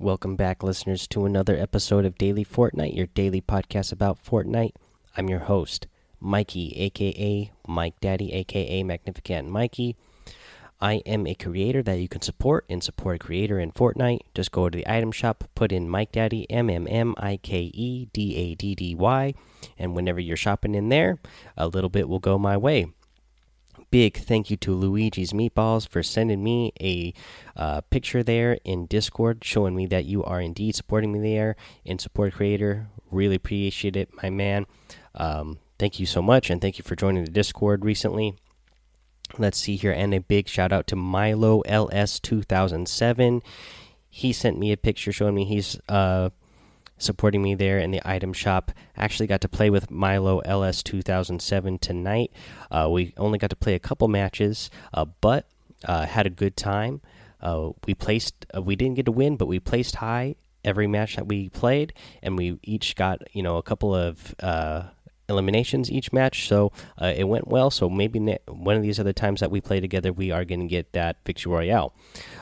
Welcome back, listeners, to another episode of Daily Fortnite, your daily podcast about Fortnite. I'm your host, Mikey, aka Mike Daddy, aka Magnificent Mikey. I am a creator that you can support and support a creator in Fortnite. Just go to the item shop, put in Mike Daddy, M M M I K E D A D D Y, and whenever you're shopping in there, a little bit will go my way big thank you to Luigi's Meatballs for sending me a uh, picture there in Discord, showing me that you are indeed supporting me there in support creator. Really appreciate it, my man. Um, thank you so much, and thank you for joining the Discord recently. Let's see here, and a big shout out to Milo LS 2007. He sent me a picture showing me he's uh, supporting me there in the item shop. Actually, got to play with Milo LS 2007 tonight. Uh, we only got to play a couple matches, uh, but uh, had a good time. Uh, we placed, uh, we didn't get to win, but we placed high every match that we played, and we each got you know a couple of uh, eliminations each match, so uh, it went well. So maybe one of these other times that we play together, we are going to get that victory royale.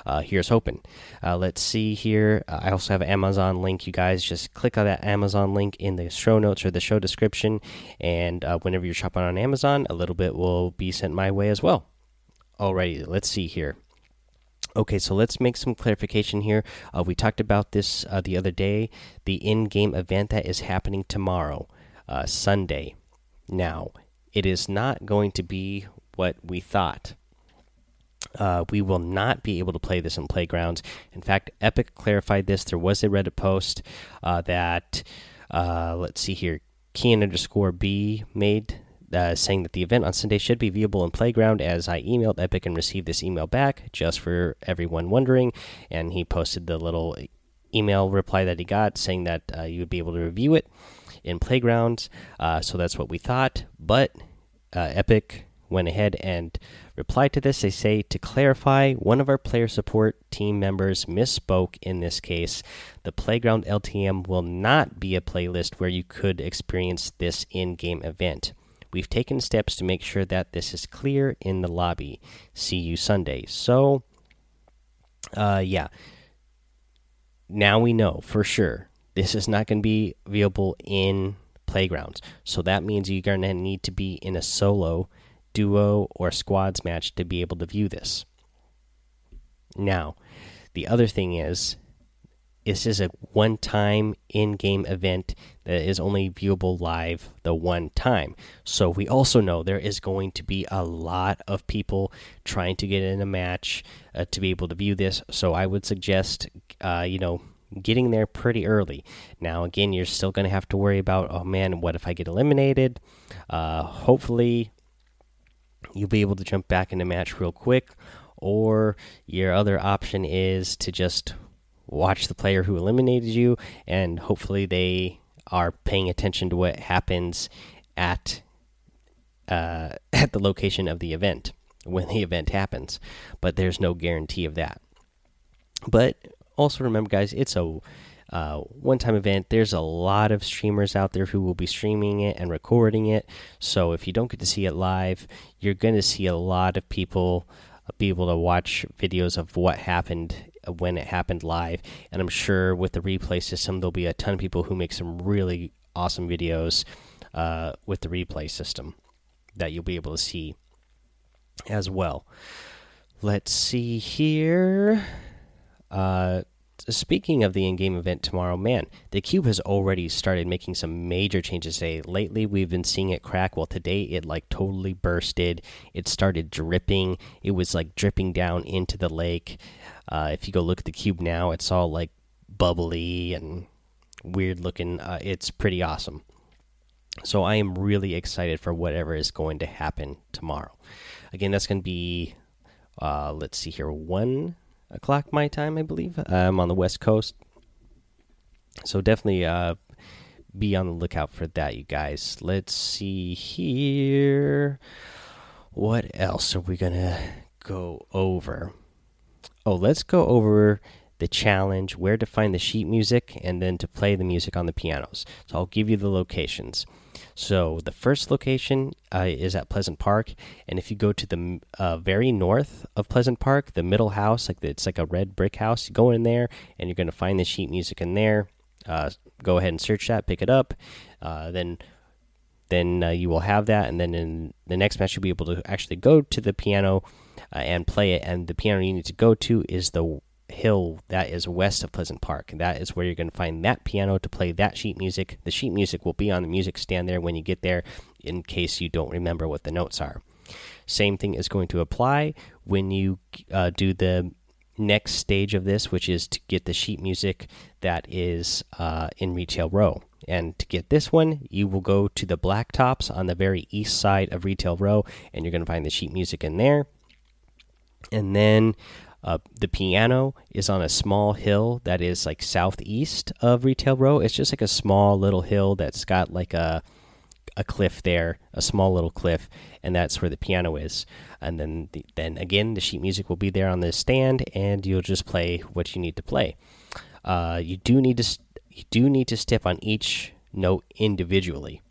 Uh, here's hoping. Uh, let's see here. Uh, I also have Amazon link. You guys just click on that Amazon link in the show notes or the show description, and uh, whenever you're shopping on Amazon, a little bit will be sent my way as well. Alrighty, let's see here. Okay, so let's make some clarification here. Uh, we talked about this the other day, the in game event that is happening tomorrow uh, Sunday. Now, it is not going to be what we thought. Uh, we will not be able to play this in playgrounds. In fact, Epic clarified this. There was a Reddit post uh, that, uh, let's see here, Kian underscore B made uh, saying that the event on Sunday should be viewable in Playground. As I emailed Epic and received this email back, just for everyone wondering, and he posted the little email reply that he got saying that uh, you would be able to review it in playgrounds. Uh, so that's what we thought. But uh, Epic went ahead and replied to this. They say to clarify, one of our player support team members misspoke in this case. The Playground LTM will not be a playlist where you could experience this in game event. We've taken steps to make sure that this is clear in the lobby. See you Sunday. So, uh, yeah. Now we know for sure this is not going to be viewable in playgrounds. So that means you're going to need to be in a solo, duo, or squads match to be able to view this. Now, the other thing is, this is a one time in game event that is only viewable live the one time. So we also know there is going to be a lot of people trying to get in a match uh, to be able to view this. So I would suggest, uh, you know, getting there pretty early. Now, again, you're still going to have to worry about, oh man, what if I get eliminated? Uh, hopefully, you'll be able to jump back in the match real quick. Or your other option is to just watch the player who eliminated you, and hopefully, they are paying attention to what happens at uh, at the location of the event when the event happens. But there's no guarantee of that. But also remember, guys, it's a uh, one time event. There's a lot of streamers out there who will be streaming it and recording it. So if you don't get to see it live, you're going to see a lot of people uh, be able to watch videos of what happened uh, when it happened live. And I'm sure with the replay system, there'll be a ton of people who make some really awesome videos uh, with the replay system that you'll be able to see as well. Let's see here. Uh, speaking of the in-game event tomorrow, man, the cube has already started making some major changes today. Lately, we've been seeing it crack. Well, today it like totally bursted. It started dripping. It was like dripping down into the lake. Uh, if you go look at the cube now, it's all like bubbly and weird looking. Uh, it's pretty awesome. So I am really excited for whatever is going to happen tomorrow. Again, that's going to be, uh, let's see here, one o'clock my time, I believe. I'm on the West Coast, so definitely uh, be on the lookout for that, you guys. Let's see here. What else are we gonna go over? Oh, let's go over the challenge, where to find the sheet music, and then to play the music on the pianos. So I'll give you the locations. So the first location uh, is at Pleasant Park, and if you go to the uh, very north of Pleasant Park, the middle house, like the, it's like a red brick house, you go in there, and you're going to find the sheet music in there. Uh, go ahead and search that, pick it up, uh, then then uh, you will have that, and then in the next match you'll be able to actually go to the piano uh, and play it. And the piano you need to go to is the hill that is west of Pleasant Park. That is where you're going to find that piano to play that sheet music. The sheet music will be on the music stand there when you get there in case you don't remember what the notes are. Same thing is going to apply when you uh, do the next stage of this, which is to get the sheet music that is uh, in Retail Row. And to get this one, you will go to the Blacktops on the very east side of Retail Row, and you're going to find the sheet music in there. And then uh, the piano is on a small hill that is like southeast of Retail Row. It's just like a small little hill that's got like a a cliff there, a small little cliff, and that's where the piano is. And then the, then again, the sheet music will be there on the stand, and you'll just play what you need to play. Uh, you do need to you do need to step on each note individually.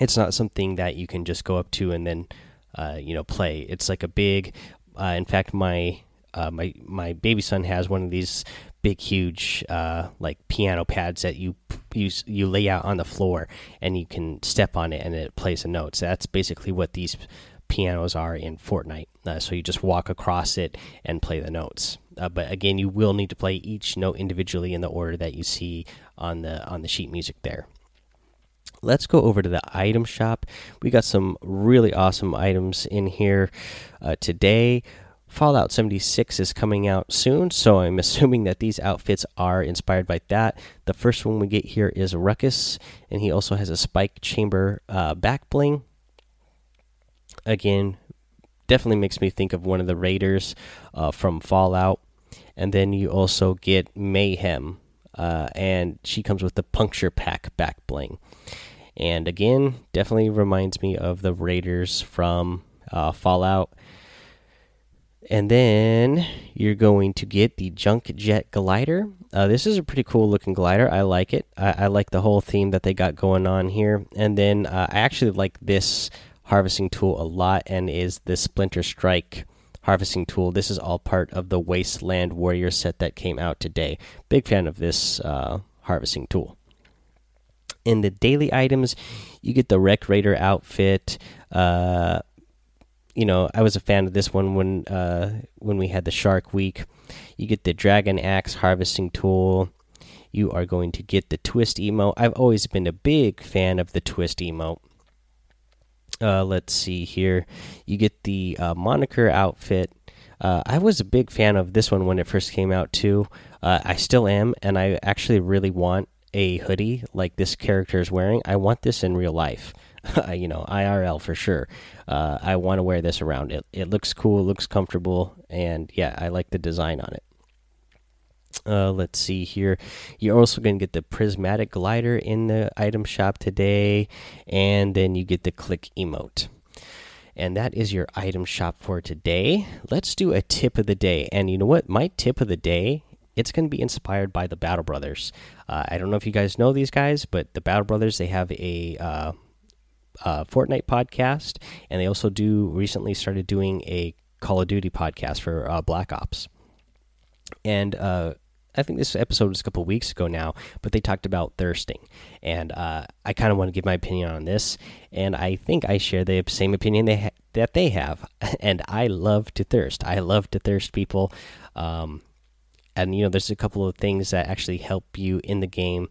It's not something that you can just go up to and then uh, you know play. It's like a big uh, in fact, my uh, my my baby son has one of these big, huge uh, like piano pads that you you you lay out on the floor, and you can step on it, and it plays a note. So that's basically what these pianos are in Fortnite. Uh, so you just walk across it and play the notes. Uh, but again, you will need to play each note individually in the order that you see on the on the sheet music there let's go over to the item shop. We got some really awesome items in here uh, today. Fallout 76 is coming out soon, so I'm assuming that these outfits are inspired by that. The first one we get here is Ruckus, and he also has a spike chamber uh, back bling. Again, definitely makes me think of one of the raiders uh, from Fallout. And then you also get Mayhem, uh, and she comes with the puncture pack back bling. And again, definitely reminds me of the Raiders from uh, Fallout. And then you're going to get the Junk Jet Glider. Uh, this is a pretty cool looking glider. I like it. I, I, like the whole theme that they got going on here. And then uh, I actually like this harvesting tool a lot, and is the Splinter Strike harvesting tool. This is all part of the Wasteland Warrior set that came out today. Big fan of this uh, harvesting tool in the daily items, you get the Wreck Raider outfit. You know, I was a fan of this one when uh, when we had the Shark Week. You get the Dragon Axe harvesting tool. You are going to get the Twist emote. I've always been a big fan of the Twist emote. Uh, let's see here. You get the uh, moniker outfit. Uh, I was a big fan of this one when it first came out too. Uh, I still am, and I actually really want a hoodie like this character is wearing. I want this in real life. you know, IRL for sure. Uh, I want to wear this around. It it looks cool, looks comfortable, and yeah, I like the design on it. Uh, let's see here. You're also going to get the prismatic glider in the item shop today, and then you get the click emote. And that is your item shop for today. Let's do a tip of the day. And you know what? My tip of the day it's going to be inspired by the Battle Brothers. Uh, I don't know if you guys know these guys, but the Battle Brothers they have a uh, uh, Fortnite podcast, and they also do recently started doing a Call of Duty podcast for uh, Black Ops. And uh, I think this episode was a couple weeks ago now, but they talked about thirsting, and uh, I kind of want to give my opinion on this, and I think I share the same opinion they that they have, and I love to thirst. I love to thirst people. Um, and you know there's a couple of things that actually help you in the game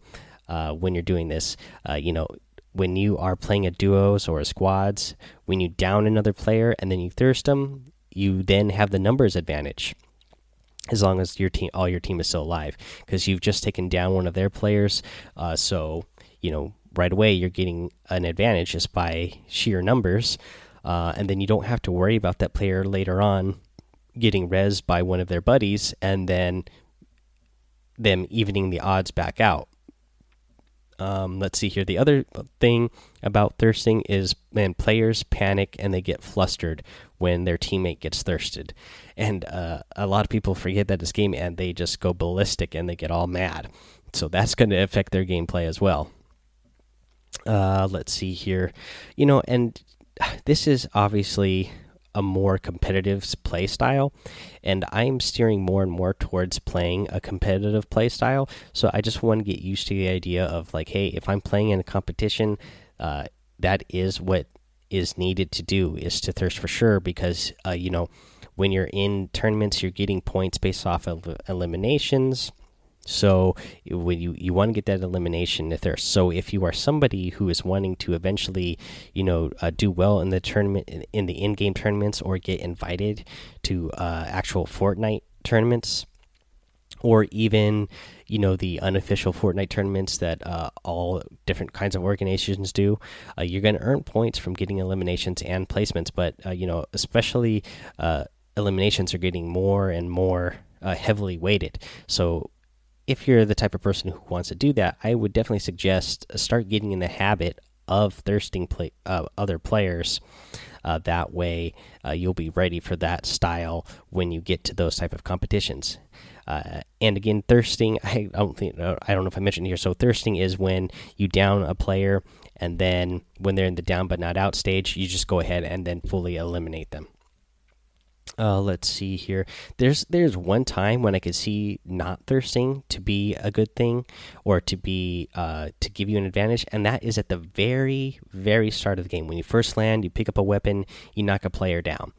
uh, when you're doing this uh, you know when you are playing a duos or a squads when you down another player and then you thirst them you then have the numbers advantage as long as your team all your team is still alive because you've just taken down one of their players uh, so you know right away you're getting an advantage just by sheer numbers uh, and then you don't have to worry about that player later on getting res by one of their buddies and then them evening the odds back out. Um, let's see here. The other thing about thirsting is man, players panic and they get flustered when their teammate gets thirsted, and uh, a lot of people forget that this game and they just go ballistic and they get all mad. So that's going to affect their gameplay as well. Uh, let's see here, you know, and this is obviously a more competitive play style and i'm steering more and more towards playing a competitive play style. So i just want to get used to the idea of like hey if i'm playing in a competition uh, that is what is needed to do is to thirst for sure because uh, you know when you're in tournaments you're getting points based off of eliminations so when you you want to get that elimination if there so if you are somebody who is wanting to eventually you know uh, do well in the tournament in, the in-game tournaments or get invited to uh, actual Fortnite tournaments or even you know the unofficial Fortnite tournaments that uh, all different kinds of organizations do. Uh, you're going to earn points from getting eliminations and placements, but uh, you know especially uh, eliminations are getting more and more uh, heavily weighted. So if you're the type of person who wants to do that, I would definitely suggest uh, start getting in the habit of thirsting play, uh, other players. Uh, that way, uh, you'll be ready for that style when you get to those type of competitions. Uh, and again, thirsting. I don't think I don't know if I mentioned here. So thirsting is when you down a player, and then when they're in the down but not out stage, you just go ahead and then fully eliminate them. Uh, let's see here. There's there's one time when I could see not thirsting to be a good thing or to be uh, to give you an advantage, and that is at the very very start of the game when you first land. You pick up a weapon, you knock a player down,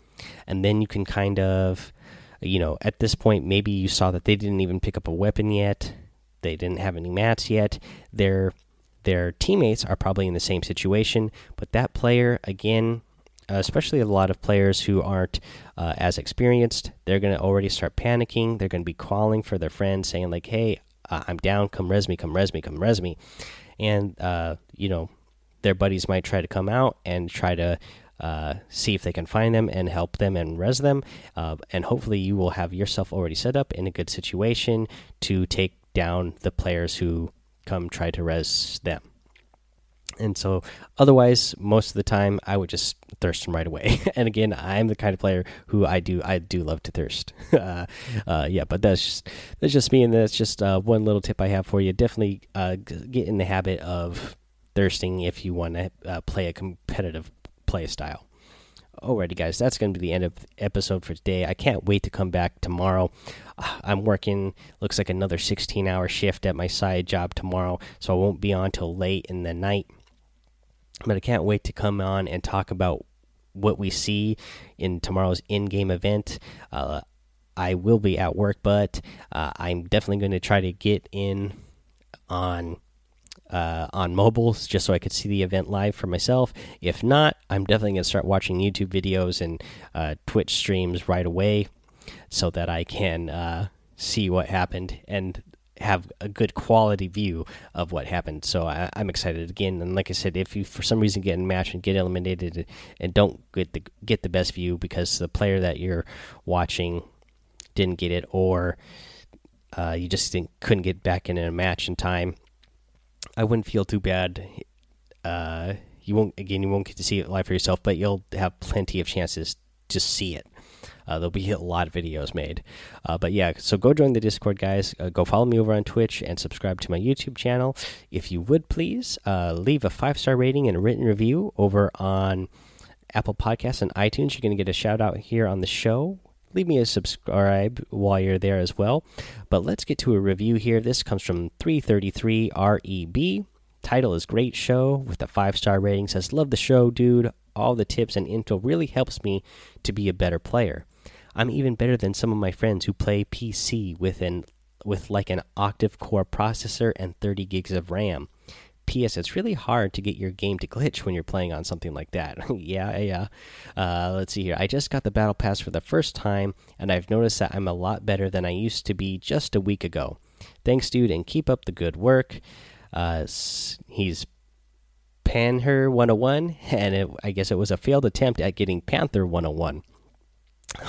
and then you can kind of, you know, at this point maybe you saw that they didn't even pick up a weapon yet, they didn't have any mats yet. Their their teammates are probably in the same situation, but that player again especially a lot of players who aren't uh, as experienced, they're going to already start panicking. They're going to be calling for their friends, saying like, "Hey, uh, I'm down. Come res me. Come res me. Come res me." And uh, you know, their buddies might try to come out and try to uh, see if they can find them and help them and res them. Uh, and hopefully, you will have yourself already set up in a good situation to take down the players who come try to res them and so otherwise most of the time i would just thirst them right away. And again i'm the kind of player who i do i do love to thirst. Uh, uh, yeah but that's just that's just me and that's just uh, one little tip i have for you. Definitely uh, get in the habit of thirsting if you want to uh, play a competitive play style. Alrighty, guys, that's going to be the end of the episode for today. I can't wait to come back tomorrow. I'm working, looks like another 16 hour shift at my side job tomorrow, so I won't be on till late in the night but I can't wait to come on and talk about what we see in tomorrow's in-game event. Uh, I will be at work, but uh, I'm definitely going to try to get in on uh, on mobiles just so I could see the event live for myself. If not, I'm definitely going to start watching YouTube videos and uh, Twitch streams right away so that I can uh, see what happened. And have a good quality view of what happened. So I, am excited again. And like I said, if you for some reason get in match and get eliminated and don't get the get the best view because the player that you're watching didn't get it, or uh, you just couldn't get back in a match in time, I wouldn't feel too bad. Uh, you won't again. You won't get to see it live for yourself, but you'll have plenty of chances to see it. Uh, there'll be a lot of videos made. Uh, but yeah, so go join the Discord, guys. Uh, go follow me over on Twitch and subscribe to my YouTube channel. If you would please uh, leave a five star rating and a written review over on Apple Podcasts and iTunes. You're going to get a shout out here on the show. Leave me a subscribe while you're there as well. But let's get to a review here. This comes from 333 REB. Title is Great Show with a five star rating. Says, Love the show, dude. All the tips and info really helps me to be a better player. I'm even better than some of my friends who play PC with an with like an octave core processor and 30 gigs of RAM. P.S. It's really hard to get your game to glitch when you're playing on something like that. yeah, yeah. Uh, let's see here. I just got the battle pass for the first time, and I've noticed that I'm a lot better than I used to be just a week ago. Thanks, dude, and keep up the good work. Uh, he's Panher 101, and it, I guess it was a failed attempt at getting Panther 101.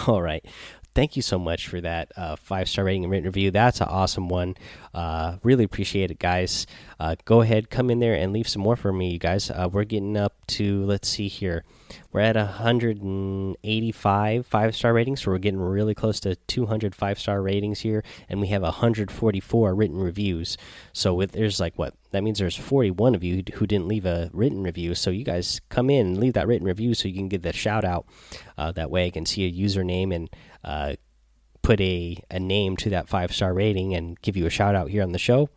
All right. Thank you so much for that uh, five star rating and written review. That's an awesome one. Uh, really appreciate it, guys. Uh, go ahead, come in there and leave some more for me, you guys. Uh, we're getting up to let's see here, we're at 185 five star ratings, so we're getting really close to 200 five star ratings here, and we have 144 written reviews. So with there's like what that means there's 41 of you who didn't leave a written review. So you guys come in and leave that written review so you can get the shout out. Uh, that way I can see a username and uh, put a, a name to that five star rating and give you a shout out here on the show.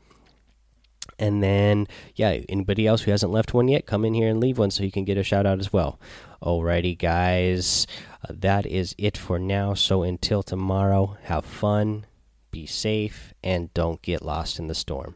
And then, yeah, anybody else who hasn't left one yet, come in here and leave one so you can get a shout out as well. Alrighty, guys, uh, that is it for now. So until tomorrow, have fun, be safe, and don't get lost in the storm.